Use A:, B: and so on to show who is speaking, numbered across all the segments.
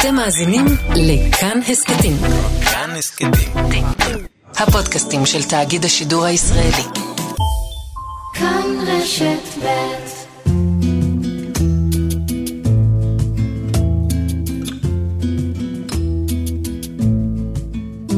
A: אתם מאזינים לכאן הסכתים.
B: כאן הסכתים.
A: הפודקאסטים של תאגיד השידור הישראלי.
C: כאן רשת ב'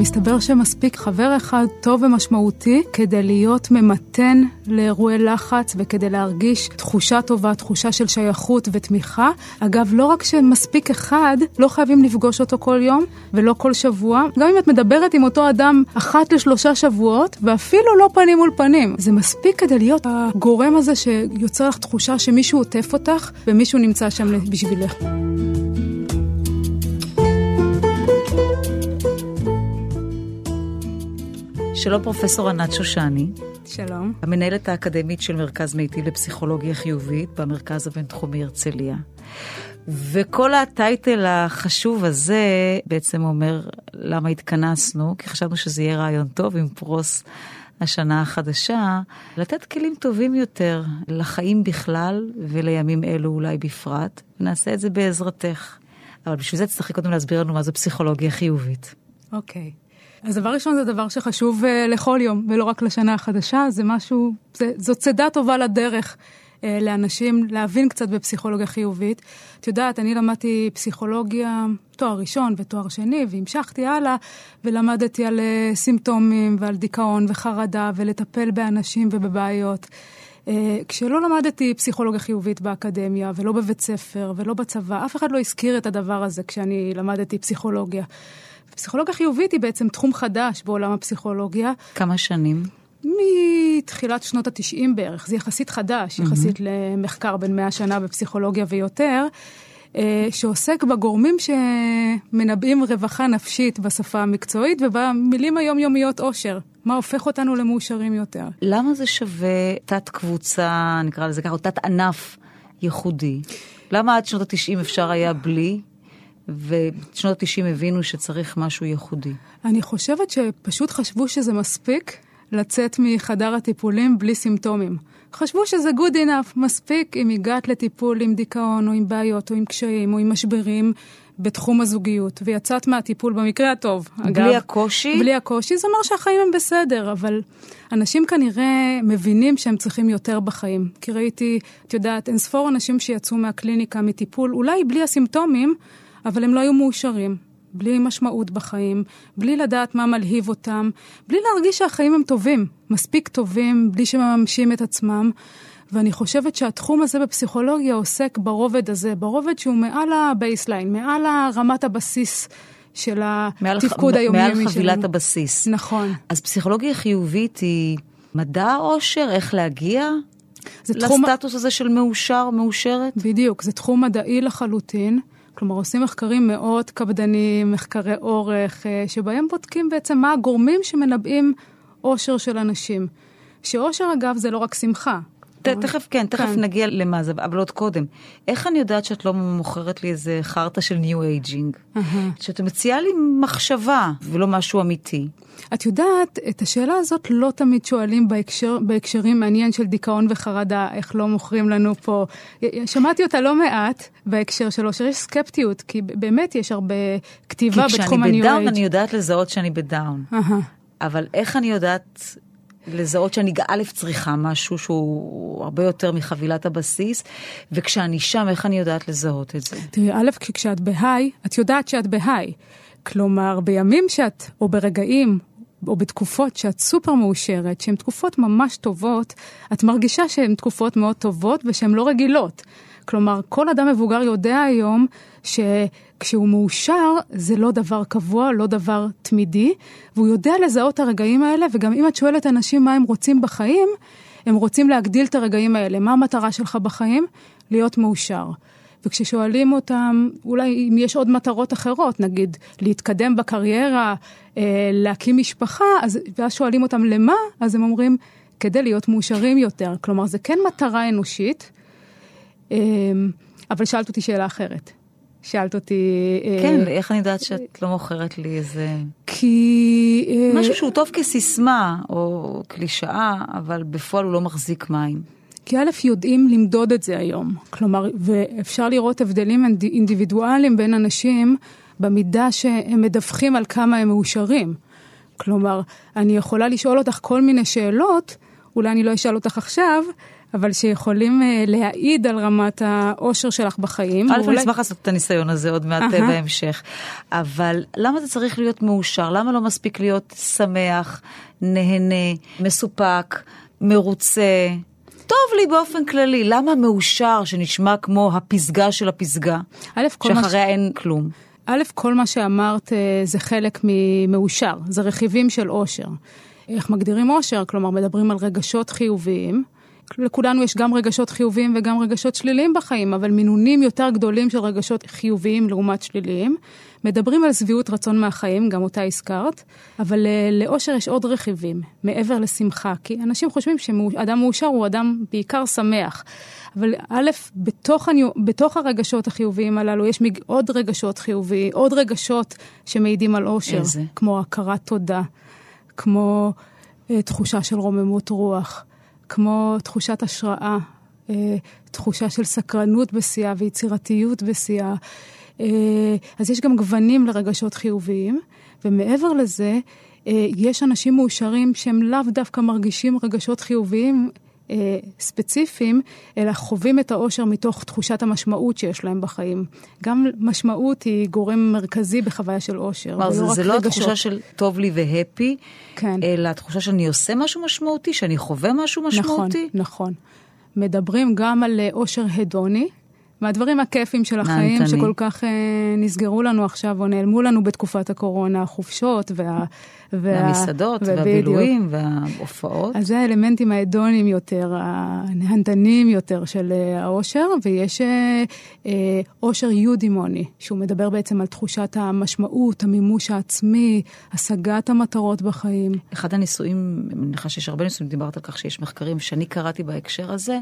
D: מסתבר שמספיק חבר אחד טוב ומשמעותי כדי להיות ממתן לאירועי לחץ וכדי להרגיש תחושה טובה, תחושה של שייכות ותמיכה. אגב, לא רק שמספיק אחד, לא חייבים לפגוש אותו כל יום ולא כל שבוע. גם אם את מדברת עם אותו אדם אחת לשלושה שבועות, ואפילו לא פנים מול פנים. זה מספיק כדי להיות הגורם הזה שיוצר לך תחושה שמישהו עוטף אותך ומישהו נמצא שם בשבילך.
E: שלום פרופסור ענת שושני.
D: שלום.
E: המנהלת האקדמית של מרכז מיטיב לפסיכולוגיה חיובית במרכז הבינתחומי הרצליה. וכל הטייטל החשוב הזה בעצם אומר למה התכנסנו, כי חשבנו שזה יהיה רעיון טוב עם פרוס השנה החדשה, לתת כלים טובים יותר לחיים בכלל ולימים אלו אולי בפרט, ונעשה את זה בעזרתך. אבל בשביל זה תצטרכי קודם להסביר לנו מה זה פסיכולוגיה חיובית.
D: אוקיי. Okay. אז דבר ראשון זה דבר שחשוב uh, לכל יום, ולא רק לשנה החדשה, זה משהו, זה, זאת צידה טובה לדרך uh, לאנשים להבין קצת בפסיכולוגיה חיובית. את יודעת, אני למדתי פסיכולוגיה, תואר ראשון ותואר שני, והמשכתי הלאה, ולמדתי על uh, סימפטומים ועל דיכאון וחרדה, ולטפל באנשים ובבעיות. Uh, כשלא למדתי פסיכולוגיה חיובית באקדמיה, ולא בבית ספר, ולא בצבא, אף אחד לא הזכיר את הדבר הזה כשאני למדתי פסיכולוגיה. פסיכולוגיה חיובית היא בעצם תחום חדש בעולם הפסיכולוגיה.
E: כמה שנים?
D: מתחילת שנות התשעים בערך, זה יחסית חדש, mm-hmm. יחסית למחקר בין מאה שנה בפסיכולוגיה ויותר, אה, שעוסק בגורמים שמנבאים רווחה נפשית בשפה המקצועית ובמילים היומיומיות אושר. מה הופך אותנו למאושרים יותר.
E: למה זה שווה תת קבוצה, נקרא לזה ככה, או תת ענף ייחודי? למה עד שנות התשעים אפשר היה בלי? ובשנות ה-90 הבינו שצריך משהו ייחודי.
D: אני חושבת שפשוט חשבו שזה מספיק לצאת מחדר הטיפולים בלי סימפטומים. חשבו שזה good enough, מספיק אם הגעת לטיפול עם דיכאון או עם בעיות או עם קשיים או עם משברים בתחום הזוגיות, ויצאת מהטיפול במקרה הטוב.
E: בלי אגב, הקושי?
D: בלי הקושי, זה אומר שהחיים הם בסדר, אבל אנשים כנראה מבינים שהם צריכים יותר בחיים. כי ראיתי, את יודעת, אין ספור אנשים שיצאו מהקליניקה מטיפול, אולי בלי הסימפטומים, אבל הם לא היו מאושרים. בלי משמעות בחיים, בלי לדעת מה מלהיב אותם, בלי להרגיש שהחיים הם טובים, מספיק טובים, בלי שמממשים את עצמם. ואני חושבת שהתחום הזה בפסיכולוגיה עוסק ברובד הזה, ברובד שהוא מעל ה baseline, מעל רמת הבסיס של התפקוד היומיומי
E: שלנו. מעל חבילת הבסיס.
D: נכון.
E: אז פסיכולוגיה חיובית היא מדע האושר, איך להגיע לסטטוס תחום... הזה של מאושר, מאושרת?
D: בדיוק, זה תחום מדעי לחלוטין. כלומר, עושים מחקרים מאוד קפדניים, מחקרי אורך, אה, שבהם בודקים בעצם מה הגורמים שמנבאים אושר של אנשים. שאושר, אגב, זה לא רק שמחה.
E: תכף, כן, תכף כן. נגיע למה זה, אבל עוד קודם. איך אני יודעת שאת לא מוכרת לי איזה חרטא של ניו אייג'ינג? שאת מציעה לי מחשבה ולא משהו אמיתי.
D: את יודעת, את השאלה הזאת לא תמיד שואלים בהקשר, בהקשרים מעניין של דיכאון וחרדה, איך לא מוכרים לנו פה. שמעתי אותה לא מעט בהקשר שלו, שיש סקפטיות, כי באמת יש הרבה כתיבה בתחום הניו אייג'. כי
E: כשאני בדאון אני יודעת לזהות שאני ב down. אבל איך אני יודעת לזהות שאני א' צריכה משהו שהוא הרבה יותר מחבילת הבסיס, וכשאני שם, איך אני יודעת לזהות את זה?
D: תראי, א', כשאת ב high, את יודעת שאת ב high. כלומר, בימים שאת, או ברגעים, או בתקופות שאת סופר מאושרת, שהן תקופות ממש טובות, את מרגישה שהן תקופות מאוד טובות ושהן לא רגילות. כלומר, כל אדם מבוגר יודע היום שכשהוא מאושר זה לא דבר קבוע, לא דבר תמידי, והוא יודע לזהות את הרגעים האלה, וגם אם את שואלת אנשים מה הם רוצים בחיים, הם רוצים להגדיל את הרגעים האלה. מה המטרה שלך בחיים? להיות מאושר. וכששואלים אותם, אולי אם יש עוד מטרות אחרות, נגיד להתקדם בקריירה, אה, להקים משפחה, אז, ואז שואלים אותם למה, אז הם אומרים, כדי להיות מאושרים יותר. כלומר, זה כן מטרה אנושית, אבל שאלת אותי שאלה אחרת. שאלת אותי...
E: אה, כן, איך אני יודעת שאת לא מוכרת לי איזה...
D: כי...
E: משהו שהוא טוב כסיסמה או קלישאה, אבל בפועל הוא לא מחזיק מים.
D: כי א', יודעים למדוד את זה היום. כלומר, ואפשר לראות הבדלים אינדיבידואליים בין אנשים במידה שהם מדווחים על כמה הם מאושרים. כלומר, אני יכולה לשאול אותך כל מיני שאלות, אולי אני לא אשאל אותך עכשיו, אבל שיכולים uh, להעיד על רמת האושר שלך בחיים.
E: א', אני אשמח לעשות את הניסיון הזה עוד מעט uh-huh. בהמשך. אבל למה זה צריך להיות מאושר? למה לא מספיק להיות שמח, נהנה, מסופק, מרוצה? טוב לי באופן כללי, למה מאושר שנשמע כמו הפסגה של הפסגה? א', שאחריה ש... אין כלום.
D: א', כל מה שאמרת אה, זה חלק ממאושר, זה רכיבים של אושר. איך מגדירים אושר? כלומר, מדברים על רגשות חיוביים. לכולנו יש גם רגשות חיוביים וגם רגשות שליליים בחיים, אבל מינונים יותר גדולים של רגשות חיוביים לעומת שליליים. מדברים על שביעות רצון מהחיים, גם אותה הזכרת, אבל אה, לאושר יש עוד רכיבים, מעבר לשמחה, כי אנשים חושבים שאדם מאושר הוא אדם בעיקר שמח. אבל א', בתוך, הניו, בתוך הרגשות החיוביים הללו יש עוד רגשות חיוביים, עוד רגשות שמעידים על אושר.
E: איזה?
D: כמו הכרת תודה, כמו אה, תחושה של רוממות רוח, כמו תחושת השראה, אה, תחושה של סקרנות בשיאה ויצירתיות בשיאה. אה, אז יש גם גוונים לרגשות חיוביים, ומעבר לזה, אה, יש אנשים מאושרים שהם לאו דווקא מרגישים רגשות חיוביים אה, ספציפיים, אלא חווים את האושר מתוך תחושת המשמעות שיש להם בחיים. גם משמעות היא גורם מרכזי בחוויה של אושר,
E: ולא זה, זה לא רגשות. התחושה של טוב לי והפי, כן. אלא התחושה שאני עושה משהו משמעותי, שאני חווה משהו משמעותי.
D: נכון, נכון. מדברים גם על אושר הדוני, מהדברים הכיפים של החיים נענתני. שכל כך אה, נסגרו לנו עכשיו או נעלמו לנו בתקופת הקורונה, החופשות וה...
E: וה... והמסעדות והבילויים וההופעות.
D: אז זה האלמנטים ההדונים יותר, הנהנתניים יותר של אה, האושר, ויש אה, אה, אושר יודימוני, שהוא מדבר בעצם על תחושת המשמעות, המימוש העצמי, השגת המטרות בחיים.
E: אחד הניסויים, אני מניחה שיש הרבה ניסויים, דיברת על כך שיש מחקרים שאני קראתי בהקשר הזה,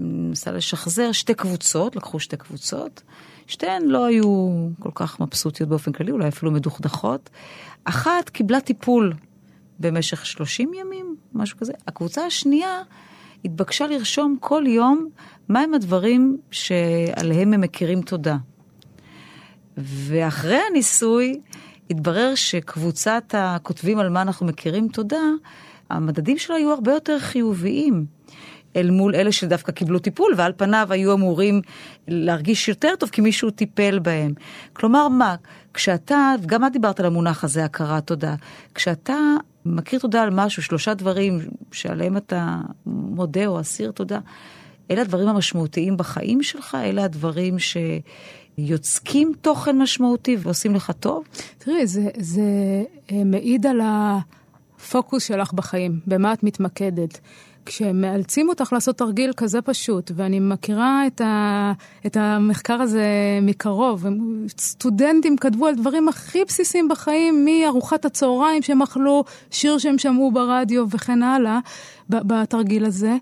E: ניסה לשחזר שתי קבוצות, לקחו שתי קבוצות, שתיהן לא היו כל כך מבסוטיות באופן כללי, אולי אפילו מדוכדכות. אחת קיבלה טיפול במשך 30 ימים, משהו כזה. הקבוצה השנייה התבקשה לרשום כל יום מהם הדברים שעליהם הם מכירים תודה. ואחרי הניסוי התברר שקבוצת הכותבים על מה אנחנו מכירים תודה, המדדים שלה היו הרבה יותר חיוביים. אל מול אלה שדווקא קיבלו טיפול, ועל פניו היו אמורים להרגיש יותר טוב כי מישהו טיפל בהם. כלומר, מה? כשאתה, גם את דיברת על המונח הזה, הכרת תודה, כשאתה מכיר תודה על משהו, שלושה דברים שעליהם אתה מודה או אסיר תודה, אלה הדברים המשמעותיים בחיים שלך? אלה הדברים שיוצקים תוכן משמעותי ועושים לך טוב?
D: תראי, זה, זה אה, מעיד על הפוקוס שלך בחיים, במה את מתמקדת. כשמאלצים אותך לעשות תרגיל כזה פשוט, ואני מכירה את, ה, את המחקר הזה מקרוב, סטודנטים כתבו על דברים הכי בסיסיים בחיים, מארוחת הצהריים שהם אכלו, שיר שהם שמעו ברדיו וכן הלאה, בתרגיל הזה.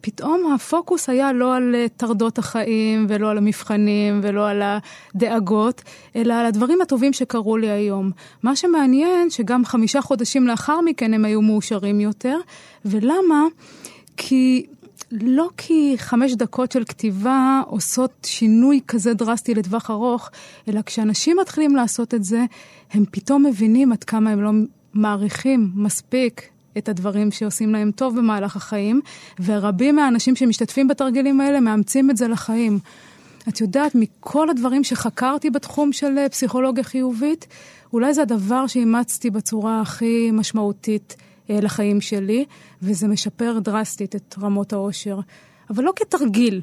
D: פתאום הפוקוס היה לא על טרדות החיים ולא על המבחנים ולא על הדאגות, אלא על הדברים הטובים שקרו לי היום. מה שמעניין, שגם חמישה חודשים לאחר מכן הם היו מאושרים יותר, ולמה? כי לא כי חמש דקות של כתיבה עושות שינוי כזה דרסטי לטווח ארוך, אלא כשאנשים מתחילים לעשות את זה, הם פתאום מבינים עד כמה הם לא מעריכים מספיק את הדברים שעושים להם טוב במהלך החיים, ורבים מהאנשים שמשתתפים בתרגילים האלה מאמצים את זה לחיים. את יודעת, מכל הדברים שחקרתי בתחום של אה, פסיכולוגיה חיובית, אולי זה הדבר שאימצתי בצורה הכי משמעותית לחיים שלי, וזה משפר דרסטית את רמות האושר. אבל לא כתרגיל.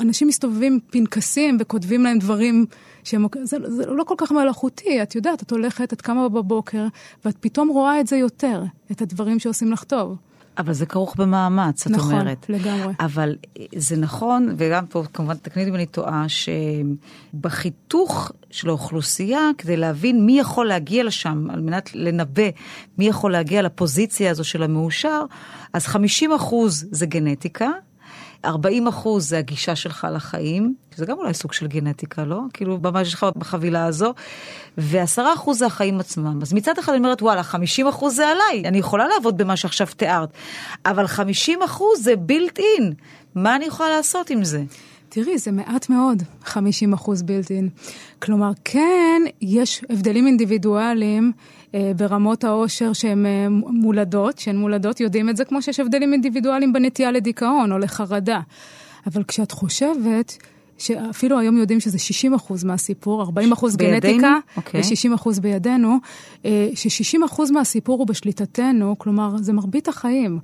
D: אנשים מסתובבים פנקסים וכותבים להם דברים שהם... זה, זה לא כל כך מלאכותי, את יודעת, את הולכת, את קמה בבוקר, ואת פתאום רואה את זה יותר, את הדברים שעושים לך טוב.
E: אבל זה כרוך במאמץ, את
D: נכון,
E: אומרת.
D: נכון, לגמרי.
E: אבל זה נכון, וגם פה כמובן תקני אותי אם אני טועה, שבחיתוך של האוכלוסייה, כדי להבין מי יכול להגיע לשם, על מנת לנבא מי יכול להגיע לפוזיציה הזו של המאושר, אז 50 אחוז זה גנטיקה, 40 אחוז זה הגישה שלך לחיים, זה גם אולי סוג של גנטיקה, לא? כאילו, ממש יש לך בחבילה הזו, ו-10 אחוז זה החיים עצמם. אז מצד אחד אני אומרת, וואלה, 50 אחוז זה עליי, אני יכולה לעבוד במה שעכשיו תיארת, אבל 50 אחוז זה בילט אין. מה אני יכולה לעשות עם זה?
D: תראי, זה מעט מאוד, 50 אחוז בילטין. כלומר, כן, יש הבדלים אינדיבידואליים ברמות העושר שהן אה, מולדות, שהן מולדות, יודעים את זה, כמו שיש הבדלים אינדיבידואליים בנטייה לדיכאון או לחרדה. אבל כשאת חושבת... שאפילו היום יודעים שזה 60 אחוז מהסיפור, 40 אחוז גנטיקה
E: okay. אוקיי.
D: ו-60 אחוז בידינו, אה, ש-60 אחוז מהסיפור הוא בשליטתנו, כלומר, זה מרבית החיים.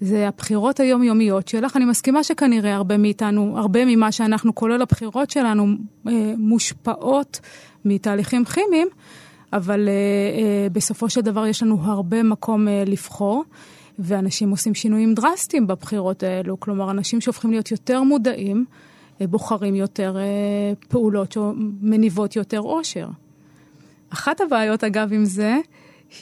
D: זה הבחירות היומיומיות שלך. אני מסכימה שכנראה הרבה מאיתנו, הרבה ממה שאנחנו, כולל הבחירות שלנו, אה, מושפעות מתהליכים כימיים, אבל אה, בסופו של דבר יש לנו הרבה מקום לבחור. ואנשים עושים שינויים דרסטיים בבחירות האלו, כלומר, אנשים שהופכים להיות יותר מודעים, בוחרים יותר אה, פעולות שמניבות יותר אושר. אחת הבעיות, אגב, עם זה,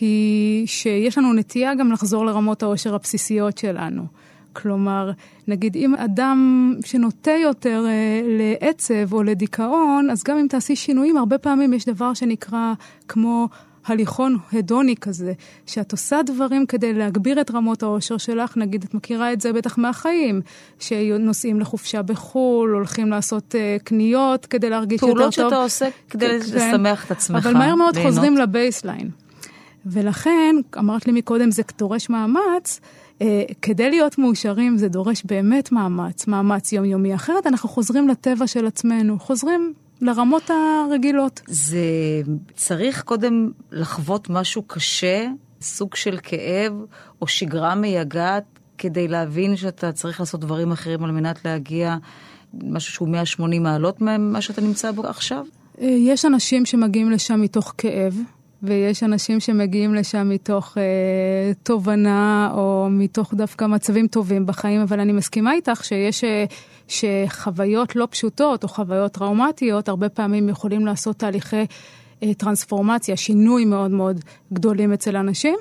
D: היא שיש לנו נטייה גם לחזור לרמות האושר הבסיסיות שלנו. כלומר, נגיד אם אדם שנוטה יותר אה, לעצב או לדיכאון, אז גם אם תעשי שינויים, הרבה פעמים יש דבר שנקרא כמו הליכון הדוני כזה, שאת עושה דברים כדי להגביר את רמות העושר שלך, נגיד, את מכירה את זה בטח מהחיים, שנוסעים לחופשה בחו"ל, הולכים לעשות uh, קניות כדי להרגיש יותר טוב.
E: פעולות שאתה עושה כדי כן, לשמח את עצמך.
D: אבל מהר מאוד ליהנות. חוזרים לבייסליין. ולכן, אמרת לי מקודם, זה דורש מאמץ. Uh, כדי להיות מאושרים זה דורש באמת מאמץ, מאמץ יומיומי. אחרת אנחנו חוזרים לטבע של עצמנו, חוזרים לרמות הרגילות.
E: זה צריך קודם לחוות משהו קשה, סוג של כאב או שגרה מייגעת, כדי להבין שאתה צריך לעשות דברים אחרים על מנת להגיע משהו שהוא 180 מעלות ממה שאתה נמצא בו עכשיו?
D: אה, יש אנשים שמגיעים לשם מתוך כאב. ויש אנשים שמגיעים לשם מתוך אה, תובנה או מתוך דווקא מצבים טובים בחיים, אבל אני מסכימה איתך שיש אה, שחוויות לא פשוטות או חוויות טראומטיות הרבה פעמים יכולים לעשות תהליכי אה, טרנספורמציה, שינוי מאוד מאוד גדולים אצל אנשים,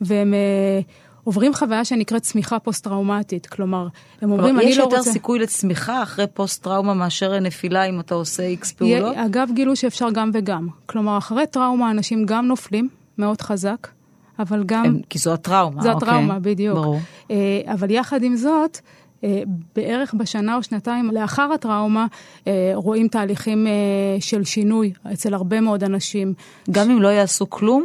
D: והם... אה, עוברים חוויה שנקראת צמיחה פוסט-טראומטית. כלומר, הם אומרים, אני לא רוצה...
E: יש יותר סיכוי לצמיחה אחרי פוסט-טראומה מאשר נפילה אם אתה עושה איקס פעולות?
D: אגב, גילו שאפשר גם וגם. כלומר, אחרי טראומה אנשים גם נופלים מאוד חזק, אבל גם... הם,
E: כי זו הטראומה,
D: זו אוקיי. הטראומה, בדיוק. ברור. אה, אבל יחד עם זאת, אה, בערך בשנה או שנתיים לאחר הטראומה אה, רואים תהליכים של שינוי אצל הרבה מאוד אנשים.
E: גם אם לא יעשו כלום?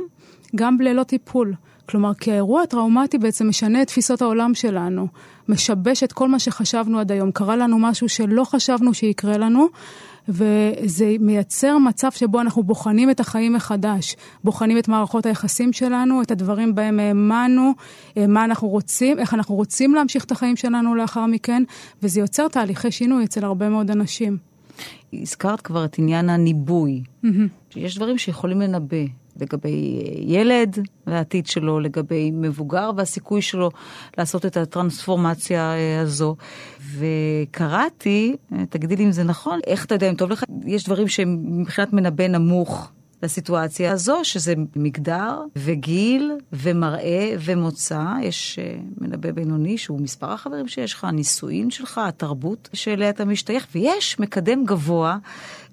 D: גם ללא טיפול. כלומר, כי האירוע הטראומטי בעצם משנה את תפיסות העולם שלנו, משבש את כל מה שחשבנו עד היום. קרה לנו משהו שלא חשבנו שיקרה לנו, וזה מייצר מצב שבו אנחנו בוחנים את החיים מחדש, בוחנים את מערכות היחסים שלנו, את הדברים בהם האמנו, אה, מה אנחנו רוצים, איך אנחנו רוצים להמשיך את החיים שלנו לאחר מכן, וזה יוצר תהליכי שינוי אצל הרבה מאוד אנשים.
E: הזכרת כבר את עניין הניבוי. Mm-hmm. יש דברים שיכולים לנבא. לגבי ילד והעתיד שלו, לגבי מבוגר והסיכוי שלו לעשות את הטרנספורמציה אה, הזו. וקראתי, אה, תגידי לי אם זה נכון, איך אתה יודע אם טוב לך, יש דברים שהם מבחינת מנבא נמוך. לסיטואציה הזו, שזה מגדר וגיל ומראה ומוצא. יש אה, מנבא בינוני שהוא מספר החברים שיש לך, הנישואין שלך, התרבות שאליה אתה משתייך, ויש מקדם גבוה,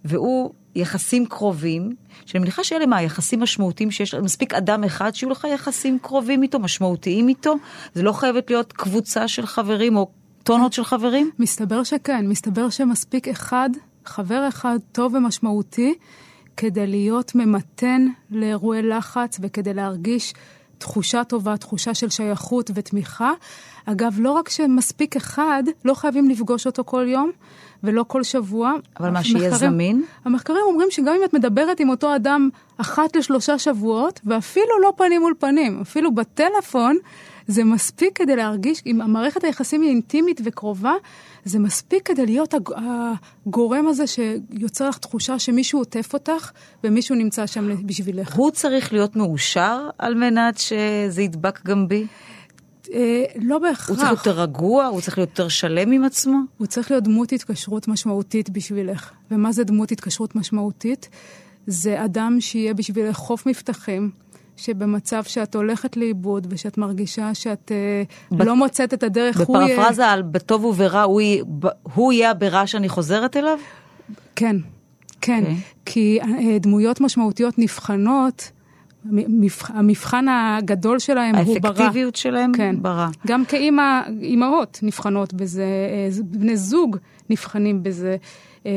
E: והוא יחסים קרובים, שאני מניחה שאלה מה היחסים משמעותיים שיש, מספיק אדם אחד שיהיו לך יחסים קרובים איתו, משמעותיים איתו, זה לא חייבת להיות קבוצה של חברים או טונות של חברים?
D: מסתבר שכן, מסתבר שמספיק אחד, חבר אחד טוב ומשמעותי, כדי להיות ממתן לאירועי לחץ וכדי להרגיש תחושה טובה, תחושה של שייכות ותמיכה. אגב, לא רק שמספיק אחד, לא חייבים לפגוש אותו כל יום, ולא כל שבוע.
E: אבל מה, שיהיה זמין?
D: המחקרים אומרים שגם אם את מדברת עם אותו אדם אחת לשלושה שבועות, ואפילו לא פנים מול פנים, אפילו בטלפון, זה מספיק כדי להרגיש, אם המערכת היחסים היא אינטימית וקרובה, זה מספיק כדי להיות הגורם הזה שיוצר לך תחושה שמישהו עוטף אותך ומישהו נמצא שם בשבילך.
E: הוא צריך להיות מאושר על מנת שזה ידבק גם בי?
D: אה, לא בהכרח.
E: הוא צריך להיות יותר רגוע? הוא צריך להיות יותר שלם עם עצמו?
D: הוא צריך להיות דמות התקשרות משמעותית בשבילך. ומה זה דמות התקשרות משמעותית? זה אדם שיהיה בשבילך חוף מבטחים, שבמצב שאת הולכת לאיבוד ושאת מרגישה שאת אה,
E: בת-
D: לא מוצאת את הדרך, הוא יהיה...
E: בפרפרזה על בטוב וברע, הוא יהיה- הוא יהיה הברע שאני חוזרת אליו?
D: כן, כן.
E: אוקיי.
D: כי אה, דמויות משמעותיות נבחנות, המבחן הגדול שלהם הוא ברע.
E: האפקטיביות שלהם
D: כן.
E: ברע.
D: גם כאימא, אימהות נבחנות בזה, אה, בני זוג נבחנים בזה. אה,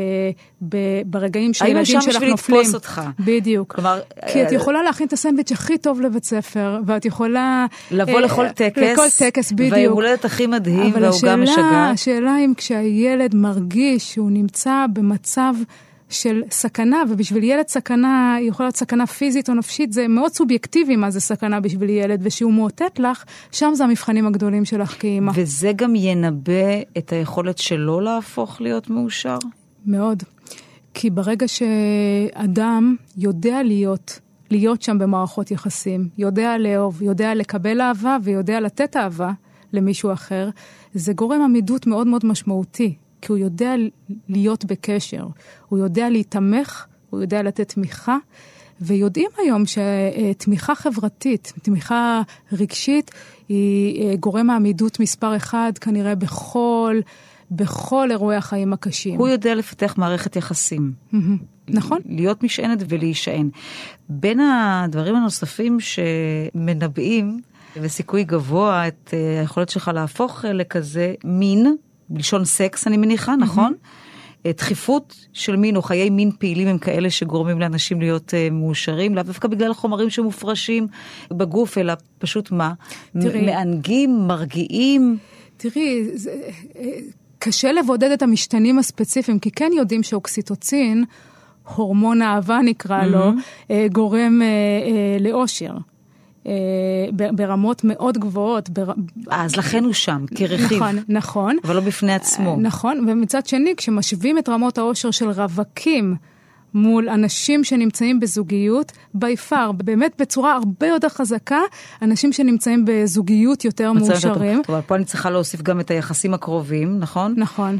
D: ברגעים שהילדים
E: שם
D: שלך
E: בשביל
D: נופלים.
E: לתפוס אותך.
D: בדיוק.
E: כלומר,
D: כי את
E: אה,
D: יכולה להכין את הסנדוויץ' הכי טוב לבית ספר, ואת יכולה...
E: לבוא לכל טקס,
D: לכל טקס, בדיוק.
E: והיום הולדת הכי מדהים,
D: אבל
E: והעוגה
D: השאלה,
E: משגעת.
D: השאלה אם כשהילד מרגיש שהוא נמצא במצב של סכנה, ובשביל ילד סכנה, היא יכולה להיות סכנה פיזית או נפשית, זה מאוד סובייקטיבי מה זה סכנה בשביל ילד, ושהוא מאותת לך, שם זה המבחנים הגדולים שלך כאימא.
E: וזה גם ינבא את היכולת שלו להפוך להיות מאושר?
D: מאוד. כי ברגע שאדם יודע להיות, להיות שם במערכות יחסים, יודע לאהוב, יודע לקבל אהבה ויודע לתת אהבה למישהו אחר, זה גורם עמידות מאוד מאוד משמעותי, כי הוא יודע להיות בקשר, הוא יודע להיתמך, הוא יודע לתת תמיכה. ויודעים היום שתמיכה חברתית, תמיכה רגשית, היא אה, גורם העמידות מספר אחד כנראה בכל, בכל אירועי החיים הקשים.
E: הוא יודע לפתח מערכת יחסים.
D: נכון?
E: להיות משענת ולהישען. בין הדברים הנוספים שמנבאים וסיכוי גבוה את אה, היכולת שלך להפוך אה, לכזה מין, בלשון סקס אני מניחה, נכון? אה, דחיפות של מין או חיי מין פעילים הם כאלה שגורמים לאנשים להיות uh, מאושרים, לאו דווקא בגלל חומרים שמופרשים בגוף, אלא פשוט מה?
D: תראי.
E: מענגים, מרגיעים.
D: תראי, זה, אה, קשה לבודד את המשתנים הספציפיים, כי כן יודעים שאוקסיטוצין, הורמון האהבה נקרא לו, אה, גורם אה, אה, לאושר. אה, ברמות מאוד גבוהות. בר...
E: אז לכן הוא שם, כרכיב.
D: נכון, נכון.
E: אבל לא בפני עצמו.
D: נכון, ומצד שני, כשמשווים את רמות האושר של רווקים מול אנשים שנמצאים בזוגיות, by far, באמת בצורה הרבה יותר חזקה, אנשים שנמצאים בזוגיות יותר מאושרים.
E: אבל פה אני צריכה להוסיף גם את היחסים הקרובים, נכון?
D: נכון.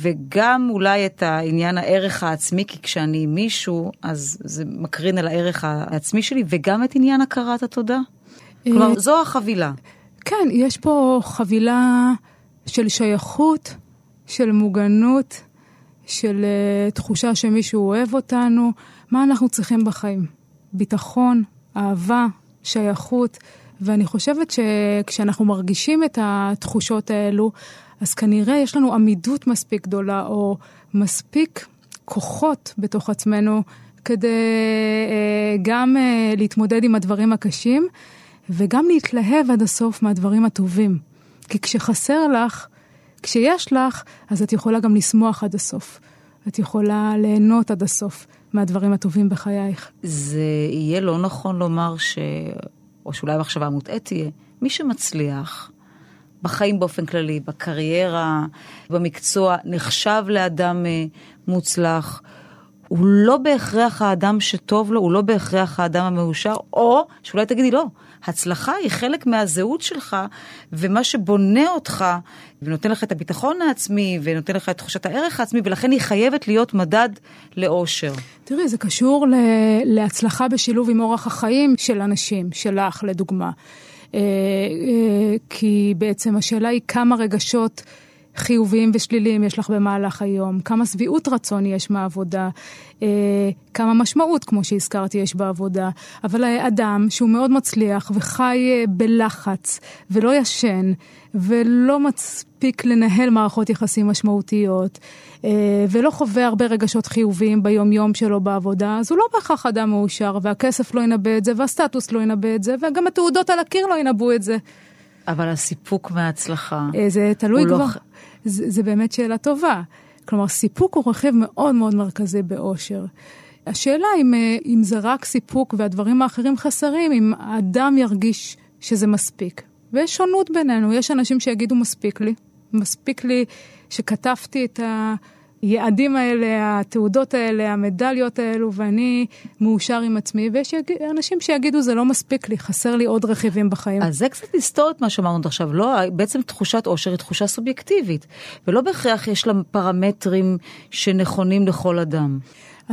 E: וגם אולי את העניין הערך העצמי, כי כשאני עם מישהו, אז זה מקרין על הערך העצמי שלי, וגם את עניין הכרת התודה. כלומר,
D: אה,
E: זו החבילה.
D: כן, יש פה חבילה של שייכות, של מוגנות, של uh, תחושה שמישהו אוהב אותנו. מה אנחנו צריכים בחיים? ביטחון, אהבה, שייכות. ואני חושבת שכשאנחנו מרגישים את התחושות האלו, אז כנראה יש לנו עמידות מספיק גדולה, או מספיק כוחות בתוך עצמנו, כדי uh, גם uh, להתמודד עם הדברים הקשים, וגם להתלהב עד הסוף מהדברים הטובים. כי כשחסר לך, כשיש לך, אז את יכולה גם לשמוח עד הסוף. את יכולה ליהנות עד הסוף מהדברים הטובים בחייך.
E: זה יהיה לא נכון לומר ש... או שאולי המחשבה המוטעית תהיה, מי שמצליח בחיים באופן כללי, בקריירה, במקצוע, נחשב לאדם אה, מוצלח, הוא לא בהכרח האדם שטוב לו, הוא לא בהכרח האדם המאושר, או שאולי תגידי לא, הצלחה היא חלק מהזהות שלך, ומה שבונה אותך, ונותן לך את הביטחון העצמי, ונותן לך את תחושת הערך העצמי, ולכן היא חייבת להיות מדד לאושר.
D: תראי, זה קשור ל- להצלחה בשילוב עם אורח החיים של אנשים, שלך לדוגמה. אה, אה, כי בעצם השאלה היא כמה רגשות חיוביים ושליליים יש לך במהלך היום, כמה שביעות רצון יש מהעבודה, אה, כמה משמעות, כמו שהזכרתי, יש בעבודה. אבל אדם שהוא מאוד מצליח וחי אה, בלחץ ולא ישן ולא מספיק לנהל מערכות יחסים משמעותיות, אה, ולא חווה הרבה רגשות חיוביים ביום-יום שלו בעבודה, אז הוא לא בהכרח אדם מאושר, והכסף לא ינבא את זה, והסטטוס לא ינבא את זה, וגם התעודות על הקיר לא ינבאו את זה.
E: אבל הסיפוק מההצלחה,
D: אה, זה תלוי
E: לא
D: כבר.
E: ח-
D: זה, זה באמת שאלה טובה. כלומר, סיפוק הוא רכיב מאוד מאוד מרכזי באושר. השאלה אם, אה, אם זה רק סיפוק והדברים האחרים חסרים, אם האדם ירגיש שזה מספיק. ויש שונות בינינו, יש אנשים שיגידו מספיק לי, מספיק לי שכתבתי את היעדים האלה, התעודות האלה, המדליות האלו, ואני מאושר עם עצמי, ויש. אנשים שיגידו זה לא מספיק לי, חסר לי עוד רכיבים בחיים.
E: אז זה קצת לסתור את מה שאמרנו עד עכשיו, לא, בעצם תחושת עושר היא תחושה סובייקטיבית, ולא בהכרח יש לה פרמטרים שנכונים לכל אדם.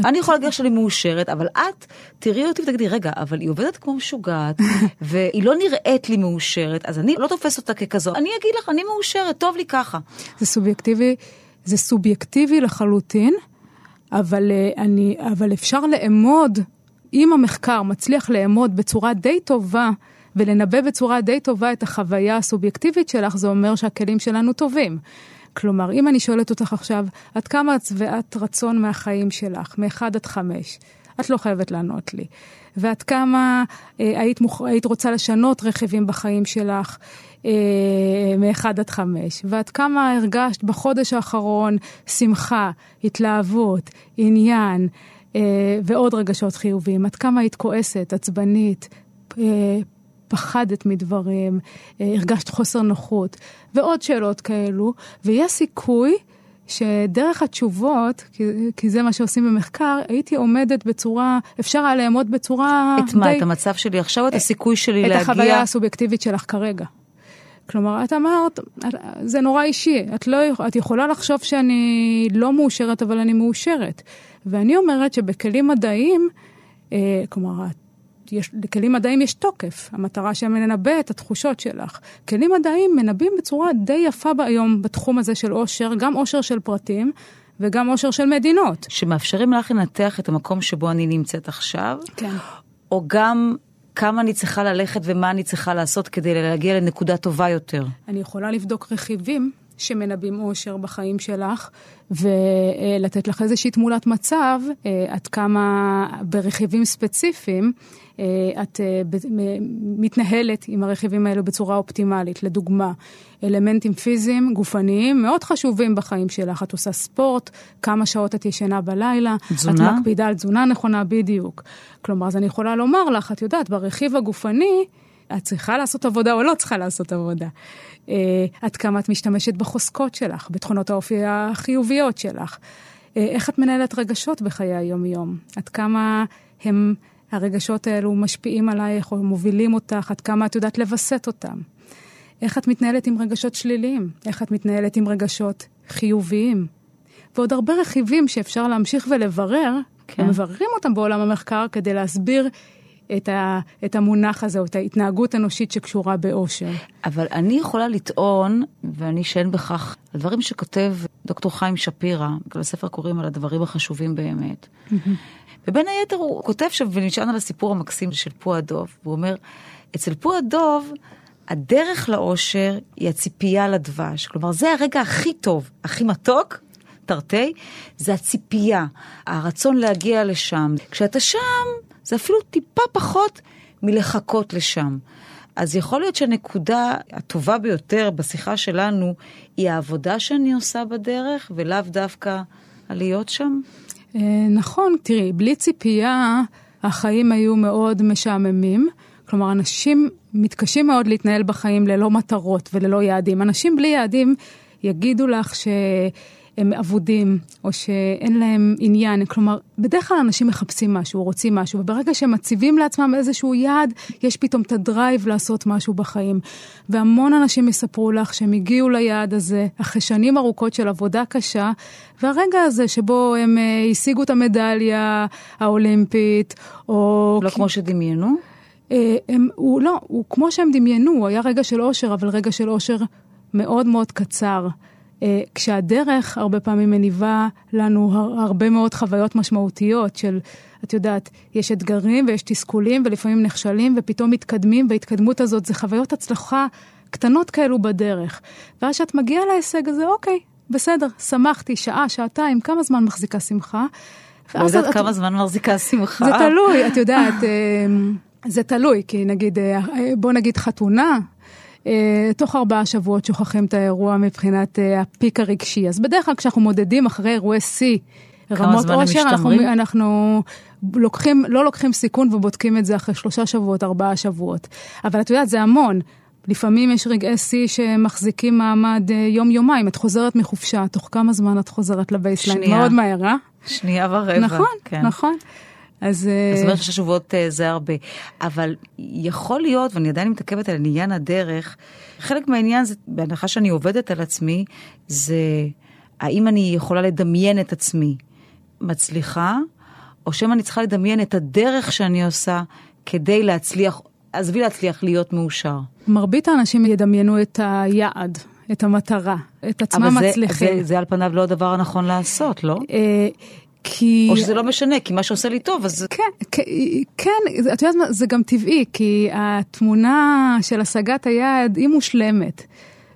E: אני יכולה להגיד שאני מאושרת, אבל את תראי אותי ותגידי, רגע, אבל היא עובדת כמו משוגעת, והיא לא נראית לי מאושרת, אז אני לא תופס אותה ככזו. אני אגיד לך, אני מאושרת, טוב לי ככה.
D: זה סובייקטיבי, זה סובייקטיבי לחלוטין, אבל, אה, אני, אבל אפשר לאמוד, אם המחקר מצליח לאמוד בצורה די טובה, ולנבא בצורה די טובה את החוויה הסובייקטיבית שלך, זה אומר שהכלים שלנו טובים. כלומר, אם אני שואלת אותך עכשיו, עד כמה את שבעת רצון מהחיים שלך, מ-1 עד 5, את לא חייבת לענות לי. ועד כמה אה, היית, מוכ... היית רוצה לשנות רכיבים בחיים שלך אה, מ-1 עד 5, ועד כמה הרגשת בחודש האחרון שמחה, התלהבות, עניין אה, ועוד רגשות חיוביים, עד כמה היית כועסת, עצבנית, אה, פחדת מדברים, אה, הרגשת חוסר נוחות, ועוד שאלות כאלו, ויש סיכוי שדרך התשובות, כי, כי זה מה שעושים במחקר, הייתי עומדת בצורה, אפשר היה לאמוד בצורה...
E: את מה? די, את המצב שלי עכשיו או את הסיכוי שלי
D: את
E: להגיע?
D: את החוויה הסובייקטיבית שלך כרגע. כלומר, את אמרת, זה נורא אישי, את, לא, את יכולה לחשוב שאני לא מאושרת, אבל אני מאושרת. ואני אומרת שבכלים מדעיים, אה, יש, לכלים מדעיים יש תוקף, המטרה שלהם לנבא את התחושות שלך. כלים מדעיים מנבאים בצורה די יפה היום בתחום הזה של עושר, גם עושר של פרטים וגם עושר של מדינות.
E: שמאפשרים לך לנתח את המקום שבו אני נמצאת עכשיו,
D: כן.
E: או גם כמה אני צריכה ללכת ומה אני צריכה לעשות כדי להגיע לנקודה טובה יותר.
D: אני יכולה לבדוק רכיבים שמנבאים אושר בחיים שלך, ולתת לך איזושהי תמונת מצב אה, עד כמה ברכיבים ספציפיים אה, את אה, מתנהלת עם הרכיבים האלו בצורה אופטימלית. לדוגמה, אלמנטים פיזיים, גופניים, מאוד חשובים בחיים שלך. את עושה ספורט, כמה שעות את ישנה בלילה.
E: תזונה?
D: את מקפידה על תזונה נכונה בדיוק. כלומר, אז אני יכולה לומר לך, את יודעת, ברכיב הגופני, את צריכה לעשות עבודה או לא צריכה לעשות עבודה. Uh, עד כמה את משתמשת בחוזקות שלך, בתכונות האופי החיוביות שלך. Uh, איך את מנהלת רגשות בחיי היום-יום? עד כמה הם הרגשות האלו משפיעים עלייך או מובילים אותך, עד כמה את יודעת לווסת אותם. איך את מתנהלת עם רגשות שליליים, איך את מתנהלת עם רגשות חיוביים. ועוד הרבה רכיבים שאפשר להמשיך ולברר, כן. ומבררים אותם בעולם המחקר כדי להסביר את, ה, את המונח הזה, או את ההתנהגות אנושית שקשורה באושר.
E: אבל אני יכולה לטעון, ואני שאין בכך, הדברים שכותב דוקטור חיים שפירא, בספר קוראים על הדברים החשובים באמת. ובין היתר הוא כותב שם ונשען על הסיפור המקסים של פוע דוב, והוא אומר, אצל פוע דוב, הדרך לאושר היא הציפייה לדבש. כלומר, זה הרגע הכי טוב, הכי מתוק, תרתי, זה הציפייה, הרצון להגיע לשם. כשאתה שם, זה אפילו טיפה פחות מלחכות לשם. אז יכול להיות שהנקודה הטובה ביותר בשיחה שלנו היא העבודה שאני עושה בדרך, ולאו דווקא הלהיות שם?
D: אה, נכון, תראי, בלי ציפייה החיים היו מאוד משעממים. כלומר, אנשים מתקשים מאוד להתנהל בחיים ללא מטרות וללא יעדים. אנשים בלי יעדים יגידו לך ש... הם אבודים, או שאין להם עניין. כלומר, בדרך כלל אנשים מחפשים משהו, רוצים משהו, וברגע שהם מציבים לעצמם איזשהו יעד, יש פתאום את הדרייב לעשות משהו בחיים. והמון אנשים יספרו לך שהם הגיעו ליעד הזה אחרי שנים ארוכות של עבודה קשה, והרגע הזה שבו הם uh, השיגו את המדליה האולימפית, או...
E: לא כמו שדמיינו?
D: Uh, הם, הוא לא, הוא כמו שהם דמיינו, הוא היה רגע של אושר, אבל רגע של אושר מאוד מאוד קצר. אה, כשהדרך הרבה פעמים מניבה לנו הרבה מאוד חוויות משמעותיות של, את יודעת, יש אתגרים ויש תסכולים ולפעמים נכשלים ופתאום מתקדמים, וההתקדמות הזאת זה חוויות הצלחה קטנות כאלו בדרך. ואז כשאת מגיעה להישג הזה, אוקיי, בסדר, שמחתי, שעה, שעתיים, כמה זמן מחזיקה שמחה?
E: לא יודעת את... כמה זמן מחזיקה שמחה.
D: זה תלוי, את יודעת, אה, זה תלוי, כי נגיד, אה, בוא נגיד חתונה, תוך ארבעה שבועות שוכחים את האירוע מבחינת אה, הפיק הרגשי. אז בדרך כלל כשאנחנו מודדים אחרי אירועי שיא, רמות עושר, אנחנו, אנחנו לוקחים, לא לוקחים סיכון ובודקים את זה אחרי שלושה שבועות, ארבעה שבועות. אבל את יודעת, זה המון. לפעמים יש רגעי שיא שמחזיקים מעמד אה, יום-יומיים. את חוזרת מחופשה, תוך כמה זמן את חוזרת לבייסליין?
E: שנייה.
D: מאוד מהר, אה?
E: שנייה ורבע.
D: נכון,
E: כן.
D: נכון. אז...
E: זאת אומרת ששלושה שבועות זה הרבה. אבל יכול להיות, ואני עדיין מתעכבת על עניין הדרך, חלק מהעניין זה, בהנחה שאני עובדת על עצמי, זה האם אני יכולה לדמיין את עצמי מצליחה, או שמא אני צריכה לדמיין את הדרך שאני עושה כדי להצליח, עזבי להצליח להיות מאושר.
D: מרבית האנשים ידמיינו את היעד, את המטרה, את עצמם
E: אבל
D: מצליחים.
E: זה, זה, זה על פניו לא הדבר הנכון לעשות, לא?
D: כי...
E: או שזה לא משנה, כי מה שעושה לי טוב, אז...
D: כן, כן, את יודעת מה, זה גם טבעי, כי התמונה של השגת היעד היא מושלמת.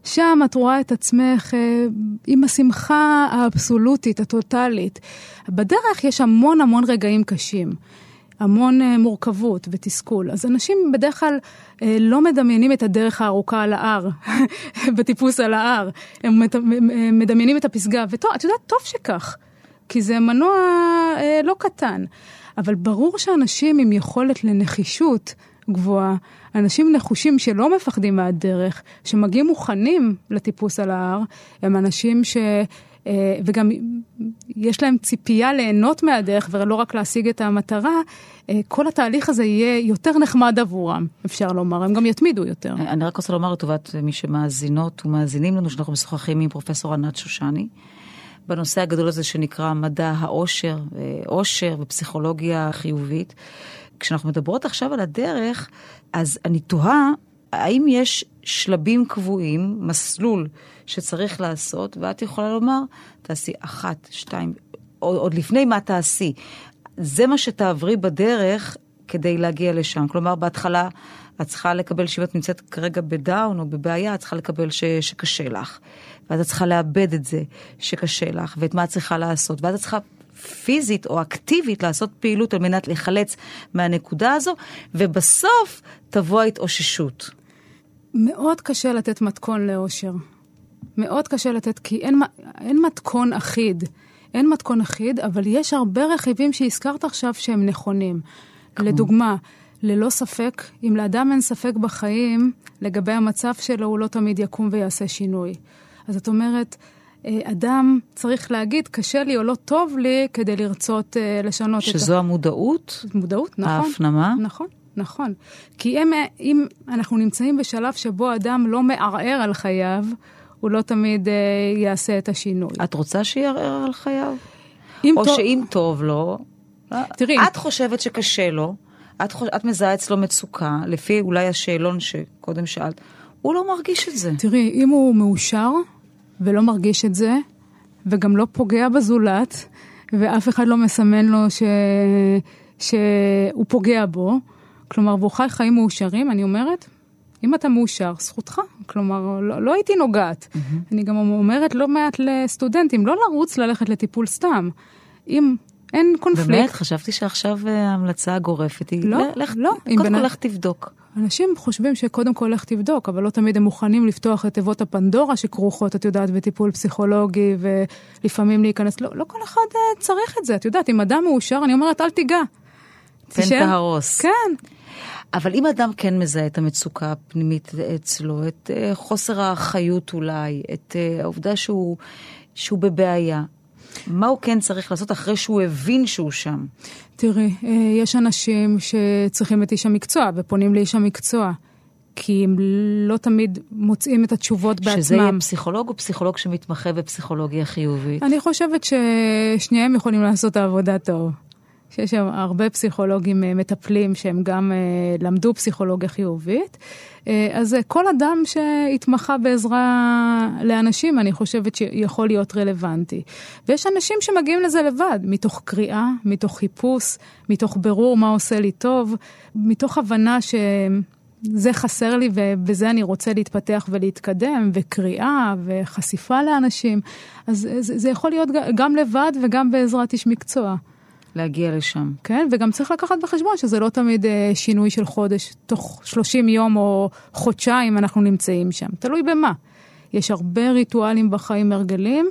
D: שם את רואה את עצמך אה, עם השמחה האבסולוטית, הטוטלית. בדרך יש המון המון רגעים קשים. המון אה, מורכבות ותסכול. אז אנשים בדרך כלל אה, לא מדמיינים את הדרך הארוכה על ההר, בטיפוס על ההר. הם מדמיינים את הפסגה, וטוב, את יודעת, טוב שכך, כי זה מנוע אה, לא קטן. אבל ברור שאנשים עם יכולת לנחישות גבוהה, אנשים נחושים שלא מפחדים מהדרך, שמגיעים מוכנים לטיפוס על ההר, הם אנשים ש... אה, וגם יש להם ציפייה ליהנות מהדרך ולא רק להשיג את המטרה, אה, כל התהליך הזה יהיה יותר נחמד עבורם, אפשר לומר, הם גם יתמידו יותר.
E: אני רק רוצה לומר לטובת מי שמאזינות ומאזינים לנו, שאנחנו משוחחים עם פרופסור ענת שושני, בנושא הגדול הזה שנקרא מדע העושר, אה, עושר ופסיכולוגיה חיובית. כשאנחנו מדברות עכשיו על הדרך, אז אני תוהה, האם יש שלבים קבועים, מסלול שצריך לעשות, ואת יכולה לומר, תעשי אחת, שתיים, עוד, לפני מה תעשי. זה מה שתעברי בדרך כדי להגיע לשם. כלומר, בהתחלה את צריכה לקבל, שאם את נמצאת כרגע בדאון או בבעיה, את צריכה לקבל ש, שקשה לך. ואז את צריכה לאבד את זה שקשה לך, ואת מה את צריכה לעשות. ואז את צריכה פיזית או אקטיבית לעשות פעילות על מנת להיחלץ מהנקודה הזו, ובסוף תבוא ההתאוששות.
D: מאוד קשה לתת מתכון לאושר. מאוד קשה לתת, כי אין, אין מתכון אחיד. אין מתכון אחיד, אבל יש הרבה רכיבים שהזכרת עכשיו שהם נכונים. כמו? לדוגמה, ללא ספק, אם לאדם אין ספק בחיים לגבי המצב שלו, הוא לא תמיד יקום ויעשה שינוי. אז את אומרת, אדם צריך להגיד, קשה לי או לא טוב לי, כדי לרצות uh, לשנות
E: את ה... שזו המודעות?
D: מודעות, נכון.
E: ההפנמה?
D: נכון, נכון. כי אם, אם אנחנו נמצאים בשלב שבו אדם לא מערער על חייו, הוא לא תמיד uh, יעשה את השינוי.
E: את רוצה שיערער על חייו? או טוב... שאם טוב לו,
D: תראי,
E: את חושבת שקשה לו, את, חוש... את מזהה אצלו מצוקה, לפי אולי השאלון שקודם שאלת, הוא לא מרגיש את זה.
D: תראי, אם הוא מאושר ולא מרגיש את זה, וגם לא פוגע בזולת, ואף אחד לא מסמן לו ש... שהוא פוגע בו, כלומר, והוא חי חיים מאושרים, אני אומרת, אם אתה מאושר, זכותך. כלומר, לא, לא הייתי נוגעת. Mm-hmm. אני גם אומרת לא מעט לסטודנטים, לא לרוץ ללכת לטיפול סתם. אם אין קונפליקט...
E: באמת? חשבתי שעכשיו ההמלצה הגורפת היא...
D: לא,
E: לך,
D: לא.
E: קודם כל לך תבדוק.
D: אנשים חושבים שקודם כל לך תבדוק, אבל לא תמיד הם מוכנים לפתוח את תיבות הפנדורה שכרוכות, את יודעת, בטיפול פסיכולוגי, ולפעמים להיכנס, לא, לא כל אחד צריך את זה, את יודעת, אם אדם מאושר, אני אומרת, אל תיגע.
E: תן תהרוס.
D: כן.
E: אבל אם אדם כן מזהה את המצוקה הפנימית אצלו, את uh, חוסר האחריות אולי, את העובדה שהוא, שהוא בבעיה, מה הוא כן צריך לעשות אחרי שהוא הבין שהוא שם?
D: תראי, יש אנשים שצריכים את איש המקצוע ופונים לאיש המקצוע. כי הם לא תמיד מוצאים את התשובות
E: שזה
D: בעצמם.
E: שזה יהיה פסיכולוג או פסיכולוג שמתמחה בפסיכולוגיה חיובית?
D: אני חושבת ששניהם יכולים לעשות את העבודה טוב. שיש שם הרבה פסיכולוגים מטפלים שהם גם למדו פסיכולוגיה חיובית. אז כל אדם שהתמחה בעזרה לאנשים, אני חושבת שיכול להיות רלוונטי. ויש אנשים שמגיעים לזה לבד, מתוך קריאה, מתוך חיפוש, מתוך ברור מה עושה לי טוב, מתוך הבנה ש... זה חסר לי ובזה אני רוצה להתפתח ולהתקדם, וקריאה וחשיפה לאנשים. אז זה, זה יכול להיות גם לבד וגם בעזרת איש מקצוע.
E: להגיע לשם.
D: כן, וגם צריך לקחת בחשבון שזה לא תמיד אה, שינוי של חודש, תוך 30 יום או חודשיים אנחנו נמצאים שם, תלוי במה. יש הרבה ריטואלים בחיים הרגלים,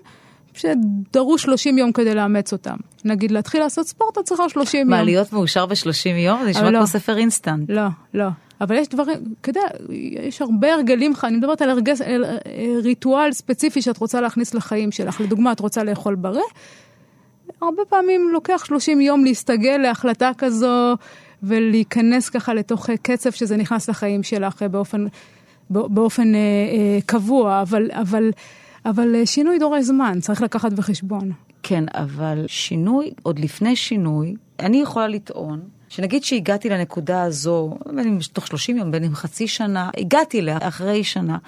D: שדרוש 30 יום כדי לאמץ אותם. נגיד להתחיל לעשות ספורט, את צריכה 30
E: מה,
D: יום.
E: מה, להיות מאושר ב-30 יום? זה נשמע לא. כמו ספר אינסטנט.
D: לא, לא. אבל יש דברים, כדי, יש הרבה הרגלים, אני מדברת על הרגל, ריטואל ספציפי שאת רוצה להכניס לחיים שלך. לדוגמה, את רוצה לאכול בריא, הרבה פעמים לוקח 30 יום להסתגל להחלטה כזו ולהיכנס ככה לתוך קצב שזה נכנס לחיים שלך באופן, באופן אה, קבוע, אבל, אבל, אבל שינוי דורש זמן, צריך לקחת בחשבון.
E: כן, אבל שינוי, עוד לפני שינוי, אני יכולה לטעון שנגיד שהגעתי לנקודה הזו, בין אם תוך 30 יום, בין אם חצי שנה, הגעתי אליה אחרי שנה,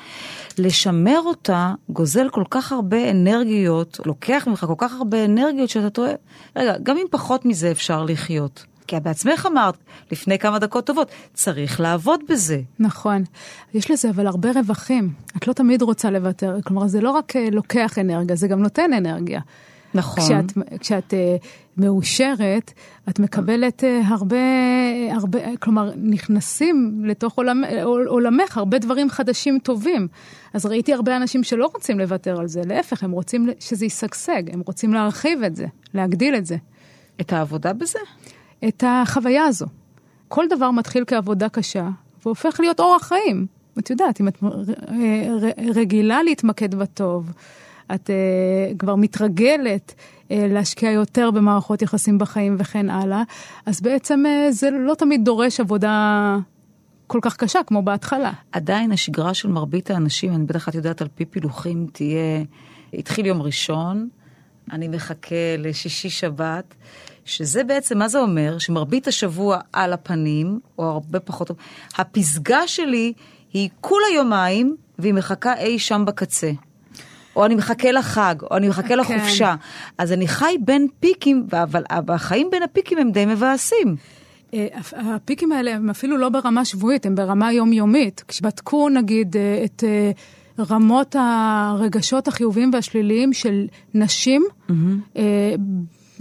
E: לשמר אותה גוזל כל כך הרבה אנרגיות, לוקח ממך כל כך הרבה אנרגיות שאתה טועה, רגע, גם אם פחות מזה אפשר לחיות. כי את בעצמך אמרת לפני כמה דקות טובות, צריך לעבוד בזה.
D: נכון. יש לזה אבל הרבה רווחים. את לא תמיד רוצה לוותר. כלומר, זה לא רק אה, לוקח אנרגיה, זה גם נותן אנרגיה.
E: נכון.
D: כשאת, כשאת uh, מאושרת, את מקבלת uh, הרבה, הרבה, כלומר, נכנסים לתוך עולמ, עולמך הרבה דברים חדשים טובים. אז ראיתי הרבה אנשים שלא רוצים לוותר על זה, להפך, הם רוצים שזה ישגשג, הם רוצים להרחיב את זה, להגדיל את זה.
E: את העבודה בזה?
D: את החוויה הזו. כל דבר מתחיל כעבודה קשה, והופך להיות אורח חיים. את יודעת, אם את רגילה להתמקד בטוב, את uh, כבר מתרגלת להשקיע יותר במערכות יחסים בחיים וכן הלאה, אז בעצם uh, זה לא תמיד דורש עבודה כל כך קשה כמו בהתחלה.
E: עדיין השגרה של מרבית האנשים, אני בטח את יודעת על פי פילוחים, תהיה, התחיל יום ראשון, אני מחכה לשישי שבת, שזה בעצם, מה זה אומר? שמרבית השבוע על הפנים, או הרבה פחות, הפסגה שלי היא כולה יומיים, והיא מחכה אי שם בקצה. או אני מחכה לחג, או אני מחכה כן. לחופשה. אז אני חי בין פיקים, אבל החיים בין הפיקים הם די מבאסים.
D: אה, הפיקים האלה הם אפילו לא ברמה שבועית, הם ברמה יומיומית. כשבדקו נגיד אה, את אה, רמות הרגשות החיוביים והשליליים של נשים, mm-hmm.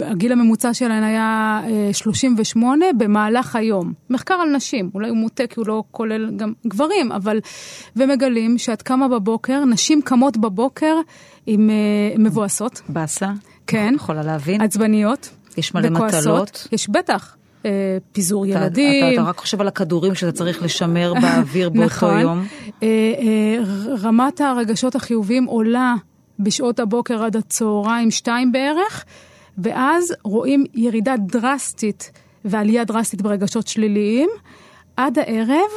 D: הגיל הממוצע שלהן היה 38 במהלך היום. מחקר על נשים, אולי הוא מוטה כי הוא לא כולל גם גברים, אבל... ומגלים שאת קמה בבוקר, נשים קמות בבוקר עם מבואסות.
E: באסה?
D: כן.
E: יכולה להבין.
D: עצבניות.
E: יש מלא וכועסות. מטלות.
D: יש בטח. אה, פיזור אתה, ילדים.
E: אתה, אתה רק חושב על הכדורים שאתה צריך לשמר באוויר באותו נכון. יום.
D: אה, אה, רמת הרגשות החיוביים עולה בשעות הבוקר עד הצהריים, שתיים בערך, ואז רואים ירידה דרסטית ועלייה דרסטית ברגשות שליליים עד הערב.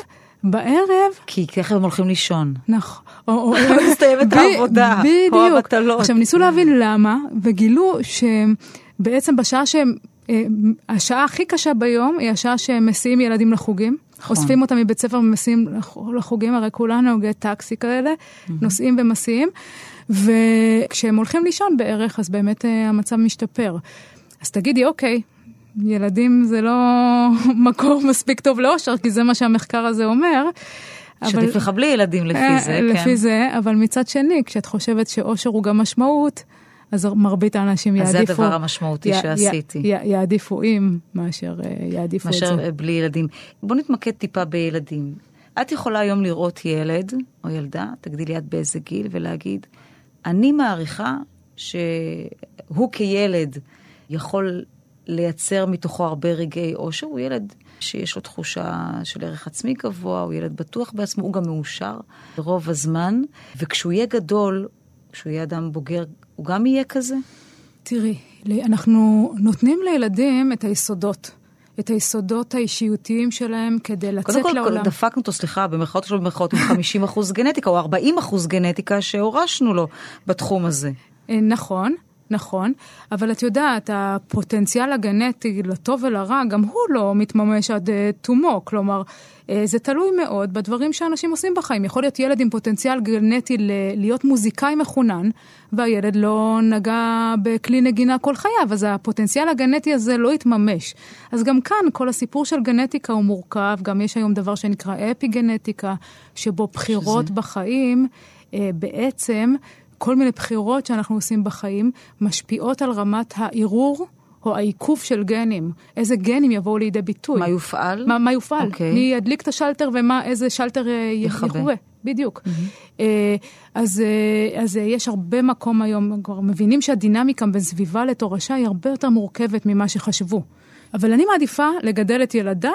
D: בערב...
E: כי תכף הם הולכים לישון.
D: נכון.
E: או מסתיימת העבודה, או המטלות.
D: עכשיו ניסו להבין למה, וגילו שבעצם בשעה שהם אה, השעה הכי קשה ביום היא השעה שהם מסיעים ילדים לחוגים. נכון. אוספים אותם מבית ספר ומסיעים לחוגים, הרי כולנו הוגי טקסי כאלה. נוסעים ומסיעים. וכשהם הולכים לישון בערך, אז באמת אה, המצב משתפר. אז תגידי, אוקיי, ילדים זה לא מקור מספיק טוב לאושר, כי זה מה שהמחקר הזה אומר.
E: שעדיף לך בלי ילדים לפי אה, זה,
D: כן. לפי זה, אבל מצד שני, כשאת חושבת שאושר הוא גם משמעות, אז מרבית האנשים יעדיפו...
E: אז זה הדבר המשמעותי י, שעשיתי.
D: י, י, יעדיפו עם מאשר uh, יעדיפו
E: מאשר
D: את זה.
E: מאשר בלי ילדים. בוא נתמקד טיפה בילדים. את יכולה היום לראות ילד או ילדה, תגדילי את באיזה גיל, ולהגיד, אני מעריכה שהוא כילד יכול לייצר מתוכו הרבה רגעי אושר, הוא ילד שיש לו תחושה של ערך עצמי גבוה, הוא ילד בטוח בעצמו, הוא גם מאושר רוב הזמן, וכשהוא יהיה גדול, כשהוא יהיה אדם בוגר הוא גם יהיה כזה?
D: תראי, אנחנו נותנים לילדים את היסודות. את היסודות האישיותיים שלהם כדי לצאת
E: קודם כל,
D: לעולם.
E: קודם כל דפקנו אותו, סליחה, במרכאות שלו במרכאות עם 50 אחוז גנטיקה או 40 אחוז גנטיקה שהורשנו לו בתחום הזה.
D: אה, נכון, נכון, אבל את יודעת, הפוטנציאל הגנטי לטוב ולרע, גם הוא לא מתממש עד אה, תומו. כלומר, אה, זה תלוי מאוד בדברים שאנשים עושים בחיים. יכול להיות ילד עם פוטנציאל גנטי להיות מוזיקאי מחונן, והילד לא נגע בכלי נגינה כל חייו, אז הפוטנציאל הגנטי הזה לא יתממש. אז גם כאן כל הסיפור של גנטיקה הוא מורכב, גם יש היום דבר שנקרא אפי גנטיקה, שבו בחירות שזה? בחיים אה, בעצם... כל מיני בחירות שאנחנו עושים בחיים משפיעות על רמת הערעור או העיכוב של גנים. איזה גנים יבואו לידי ביטוי.
E: מה יופעל?
D: מה, מה יופעל. Okay. אוקיי. מי ידליק את השלטר ואיזה שלטר אה, יחווה. בדיוק. Mm-hmm. אז, אה, אז יש הרבה מקום היום, כבר מבינים שהדינמיקה בין סביבה לתורשה היא הרבה יותר מורכבת ממה שחשבו. אבל אני מעדיפה לגדל את ילדיי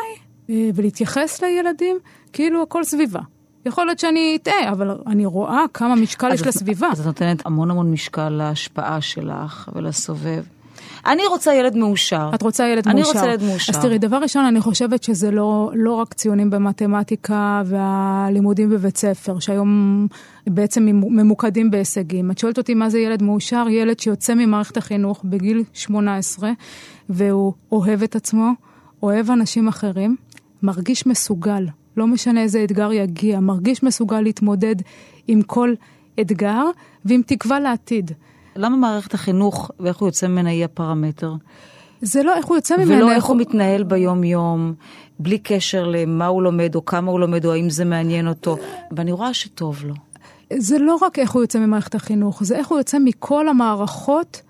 D: ולהתייחס לילדים כאילו הכל סביבה. יכול להיות שאני אטעה, אבל אני רואה כמה משקל יש לסביבה.
E: אז את נותנת המון המון משקל להשפעה שלך ולסובב. אני רוצה ילד מאושר.
D: את רוצה ילד
E: אני
D: מאושר.
E: רוצה ילד מאושר.
D: אז תראי, דבר ראשון, אני חושבת שזה לא, לא רק ציונים במתמטיקה והלימודים בבית ספר, שהיום בעצם ממוקדים בהישגים. את שואלת אותי מה זה ילד מאושר? ילד שיוצא ממערכת החינוך בגיל 18, והוא אוהב את עצמו, אוהב אנשים אחרים, מרגיש מסוגל. לא משנה איזה אתגר יגיע, מרגיש מסוגל להתמודד עם כל אתגר ועם תקווה לעתיד.
E: למה מערכת החינוך ואיך הוא יוצא ממנה היא הפרמטר?
D: זה לא איך הוא יוצא ממנה.
E: ולא איך הוא מתנהל ביום-יום, בלי קשר למה הוא לומד או כמה הוא לומד או האם זה מעניין אותו. ואני רואה שטוב לו.
D: זה לא רק איך הוא יוצא ממערכת החינוך, זה איך הוא יוצא מכל המערכות,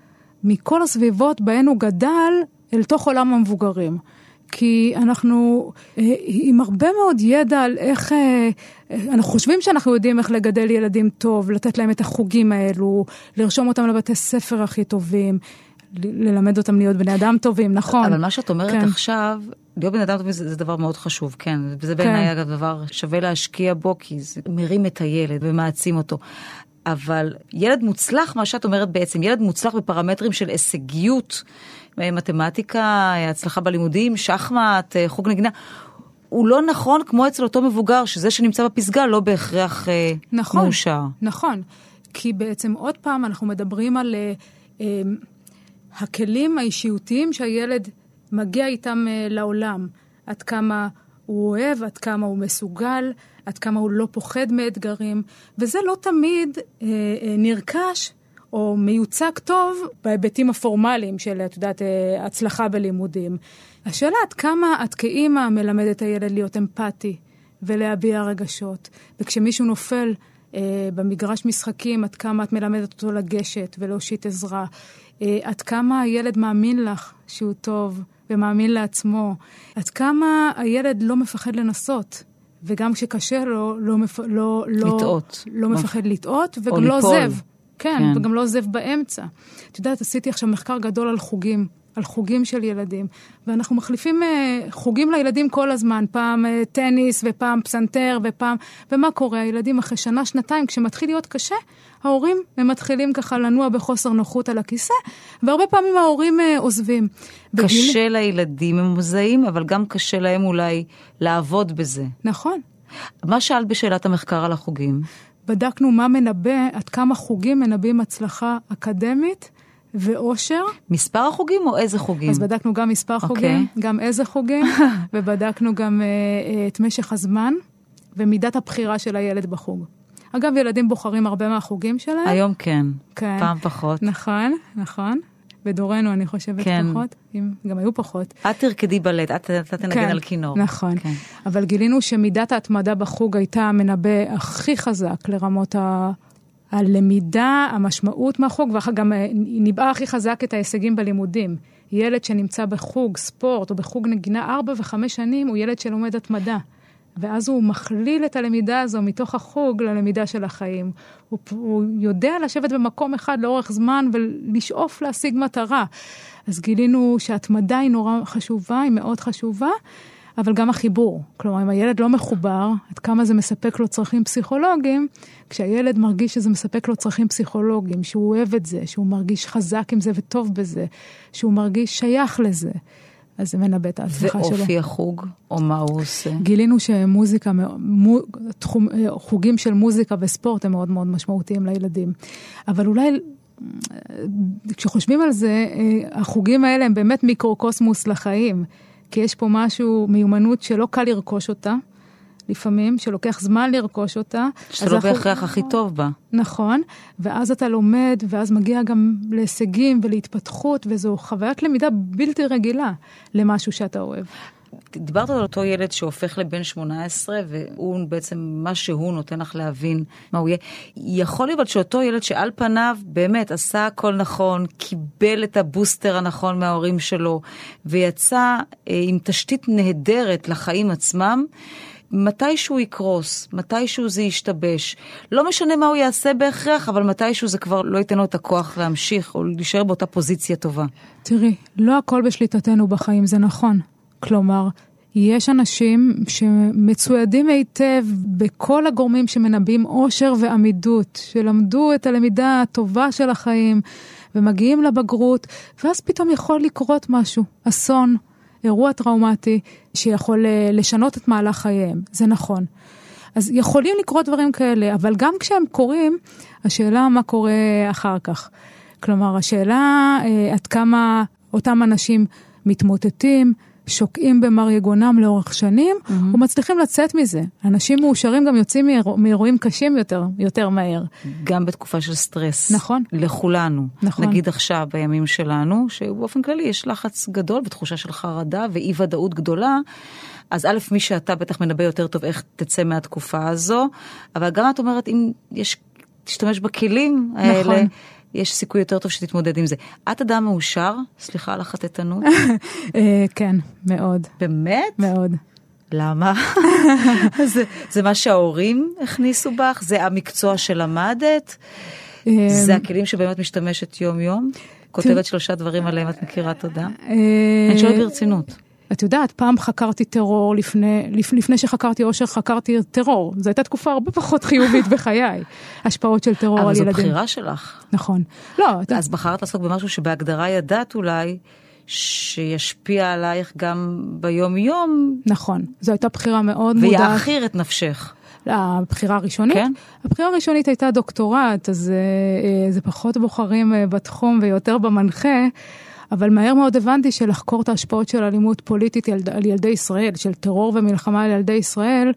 D: מכל הסביבות בהן הוא גדל אל תוך עולם המבוגרים. כי אנחנו אה, עם הרבה מאוד ידע על איך, אה, אנחנו חושבים שאנחנו יודעים איך לגדל ילדים טוב, לתת להם את החוגים האלו, לרשום אותם לבתי ספר הכי טובים, ללמד אותם להיות בני אדם טובים, נכון.
E: אבל מה שאת אומרת כן. עכשיו, להיות בן אדם טוב זה, זה דבר מאוד חשוב, כן. וזה כן. בעיניי אגב דבר שווה להשקיע בו, כי זה מרים את הילד ומעצים אותו. אבל ילד מוצלח, מה שאת אומרת בעצם, ילד מוצלח בפרמטרים של הישגיות, מתמטיקה, הצלחה בלימודים, שחמט, חוג נגינה. הוא לא נכון כמו אצל אותו מבוגר, שזה שנמצא בפסגה לא בהכרח נכון, מאושר.
D: נכון, כי בעצם עוד פעם אנחנו מדברים על uh, uh, הכלים האישיותיים שהילד מגיע איתם uh, לעולם. עד כמה הוא אוהב, עד כמה הוא מסוגל, עד כמה הוא לא פוחד מאתגרים, וזה לא תמיד uh, uh, נרכש או מיוצג טוב בהיבטים הפורמליים של, את יודעת, אה, הצלחה בלימודים. השאלה עד כמה את כאימא מלמדת את הילד להיות אמפתי ולהביע רגשות. וכשמישהו נופל אה, במגרש משחקים, עד כמה את מלמדת אותו לגשת ולהושיט עזרה. אה, עד כמה הילד מאמין לך שהוא טוב ומאמין לעצמו. עד כמה הילד לא מפחד לנסות. וגם כשקשה לו, לא, מפ... לא, לא,
E: לטעות.
D: לא מפחד לטעות, וגם לא עוזב. כן, כן, וגם לא עוזב באמצע. את יודעת, עשיתי עכשיו מחקר גדול על חוגים, על חוגים של ילדים, ואנחנו מחליפים uh, חוגים לילדים כל הזמן, פעם uh, טניס ופעם פסנתר ופעם... ומה קורה? הילדים אחרי שנה, שנתיים, כשמתחיל להיות קשה, ההורים הם מתחילים ככה לנוע בחוסר נוחות על הכיסא, והרבה פעמים ההורים uh, עוזבים.
E: קשה בגיל... לילדים, הם מוזעים, אבל גם קשה להם אולי לעבוד בזה.
D: נכון.
E: מה שאלת בשאלת המחקר על החוגים?
D: בדקנו מה מנבא, עד כמה חוגים מנבאים הצלחה אקדמית ואושר.
E: מספר החוגים או איזה חוגים?
D: אז בדקנו גם מספר okay. אוקיי. חוגים, גם איזה חוגים, ובדקנו גם uh, את משך הזמן ומידת הבחירה של הילד בחוג. אגב, ילדים בוחרים הרבה מהחוגים שלהם.
E: היום כן, כן. פעם פחות.
D: נכון, נכון. בדורנו, אני חושבת, כן. פחות, אם גם היו פחות.
E: את תרקדי בלט, את, את תנגן כן, על כינור.
D: נכון. כן. אבל גילינו שמידת ההתמדה בחוג הייתה המנבא הכי חזק לרמות ה... הלמידה, המשמעות מהחוג, ואחר גם אה, ניבאה הכי חזק את ההישגים בלימודים. ילד שנמצא בחוג ספורט או בחוג נגינה ארבע וחמש שנים, הוא ילד שלומד התמדה. ואז הוא מכליל את הלמידה הזו מתוך החוג ללמידה של החיים. הוא, הוא יודע לשבת במקום אחד לאורך זמן ולשאוף להשיג מטרה. אז גילינו שההתמדה היא נורא חשובה, היא מאוד חשובה, אבל גם החיבור. כלומר, אם הילד לא מחובר, עד כמה זה מספק לו צרכים פסיכולוגיים, כשהילד מרגיש שזה מספק לו צרכים פסיכולוגיים, שהוא אוהב את זה, שהוא מרגיש חזק עם זה וטוב בזה, שהוא מרגיש שייך לזה. אז זה מנבא את ההצלחה שלו.
E: ואופי החוג, או מה הוא עושה?
D: גילינו שמוזיקה, מו, תחום, חוגים של מוזיקה וספורט הם מאוד מאוד משמעותיים לילדים. אבל אולי, כשחושבים על זה, החוגים האלה הם באמת מיקרוקוסמוס לחיים. כי יש פה משהו, מיומנות שלא קל לרכוש אותה. לפעמים, שלוקח זמן לרכוש אותה.
E: שאתה לא בהכרח הכי טוב בה.
D: נכון, ואז אתה לומד, ואז מגיע גם להישגים ולהתפתחות, וזו חוויית למידה בלתי רגילה למשהו שאתה אוהב.
E: דיברת על אותו ילד שהופך לבן 18, והוא בעצם, מה שהוא נותן לך להבין מה הוא יהיה. יכול להיות שאותו ילד שעל פניו באמת עשה הכל נכון, קיבל את הבוסטר הנכון מההורים שלו, ויצא אה, עם תשתית נהדרת לחיים עצמם, מתישהו יקרוס, מתישהו זה ישתבש. לא משנה מה הוא יעשה בהכרח, אבל מתישהו זה כבר לא ייתן לו את הכוח להמשיך או להישאר באותה פוזיציה טובה.
D: תראי, לא הכל בשליטתנו בחיים, זה נכון. כלומר, יש אנשים שמצוידים היטב בכל הגורמים שמנבאים אושר ועמידות, שלמדו את הלמידה הטובה של החיים, ומגיעים לבגרות, ואז פתאום יכול לקרות משהו, אסון, אירוע טראומטי, שיכול אה, לשנות את מהלך חייהם, זה נכון. אז יכולים לקרות דברים כאלה, אבל גם כשהם קורים, השאלה מה קורה אחר כך. כלומר, השאלה אה, עד כמה אותם אנשים מתמוטטים, שוקעים במר יגונם לאורך שנים, mm-hmm. ומצליחים לצאת מזה. אנשים מאושרים גם יוצאים מאיר... מאירועים קשים יותר, יותר מהר.
E: גם בתקופה של סטרס.
D: נכון.
E: לכולנו.
D: נכון.
E: נגיד עכשיו, בימים שלנו, שבאופן כללי יש לחץ גדול ותחושה של חרדה ואי ודאות גדולה. אז א', מי שאתה בטח מנבא יותר טוב איך תצא מהתקופה הזו, אבל גם את אומרת, אם יש, תשתמש בכלים האלה.
D: נכון.
E: יש סיכוי יותר טוב שתתמודד עם זה. את אדם מאושר? סליחה על החטטנות.
D: אה, כן, מאוד.
E: באמת?
D: מאוד.
E: למה? זה, זה מה שההורים הכניסו בך? זה המקצוע שלמדת?
D: אה,
E: זה הכלים שבאמת משתמשת יום-יום? כותבת שלושה דברים עליהם את מכירה תודה?
D: אה,
E: אני שואלת ברצינות.
D: את יודעת, פעם חקרתי טרור, לפני, לפ, לפני שחקרתי אושר חקרתי טרור. זו הייתה תקופה הרבה פחות חיובית בחיי. השפעות של טרור על
E: אבל
D: ילדים.
E: זו בחירה שלך.
D: נכון. לא, אתה...
E: אז בחרת לעסוק במשהו שבהגדרה ידעת אולי שישפיע עלייך גם ביום-יום
D: נכון. זו הייתה בחירה מאוד מודעת.
E: ויעכיר את נפשך.
D: הבחירה הראשונית?
E: כן.
D: הבחירה הראשונית הייתה דוקטורט, אז אה, אה, זה פחות בוחרים אה, בתחום ויותר במנחה. אבל מהר מאוד הבנתי שלחקור את ההשפעות של אלימות פוליטית ילד, על ילדי ישראל, של טרור ומלחמה על ילדי ישראל,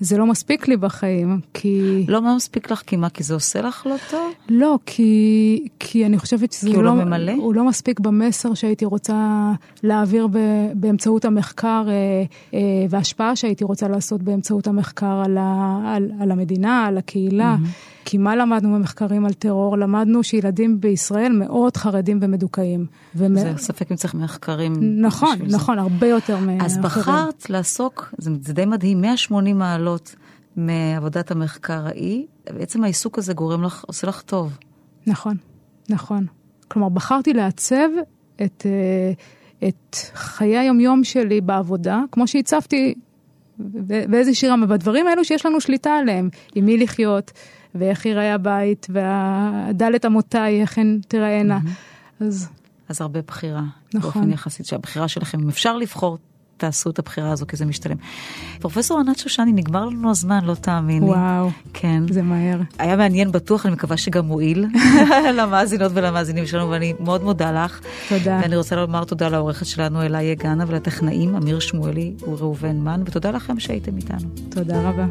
D: זה לא מספיק לי בחיים, כי...
E: לא מה מספיק לך? כי מה? כי זה עושה לך לא טוב?
D: לא, כי, כי אני חושבת שזה
E: כי הוא
D: לא,
E: לא ממלא?
D: הוא לא מספיק במסר שהייתי רוצה להעביר ב, באמצעות המחקר אה, אה, וההשפעה שהייתי רוצה לעשות באמצעות המחקר על, ה, על, על המדינה, על הקהילה. Mm-hmm. כי מה למדנו במחקרים על טרור? למדנו שילדים בישראל מאוד חרדים ומדוכאים. ומ...
E: זה ספק אם צריך מחקרים.
D: נכון,
E: בשביל זה.
D: נכון, הרבה יותר מאחרים.
E: אז בחרת לעסוק, זה, זה די מדהים, 180 מעלות מעבודת המחקר ההיא, בעצם העיסוק הזה גורם לך, עושה לך טוב.
D: נכון, נכון. כלומר, בחרתי לעצב את, אה, את חיי היומיום שלי בעבודה, כמו שהצבתי באיזה שירה, בדברים האלו שיש לנו שליטה עליהם, עם מי לחיות, ואיך ייראה הבית, והדלת אמותיי, איך הן תיראינה. אז
E: אז הרבה בחירה.
D: נכון.
E: באופן יחסית שהבחירה שלכם, אם אפשר לבחור, תעשו את הבחירה הזו, כי זה משתלם. פרופסור ענת שושני, נגמר לנו הזמן, לא תאמיני.
D: וואו,
E: כן.
D: זה מהר.
E: היה מעניין בטוח, אני מקווה שגם מועיל למאזינות ולמאזינים שלנו, ואני מאוד מודה לך.
D: תודה.
E: ואני רוצה לומר תודה לעורכת שלנו אלה יגנה ולטכנאים אמיר שמואלי וראובן מן, ותודה לכם שהייתם איתנו.
D: תודה רבה.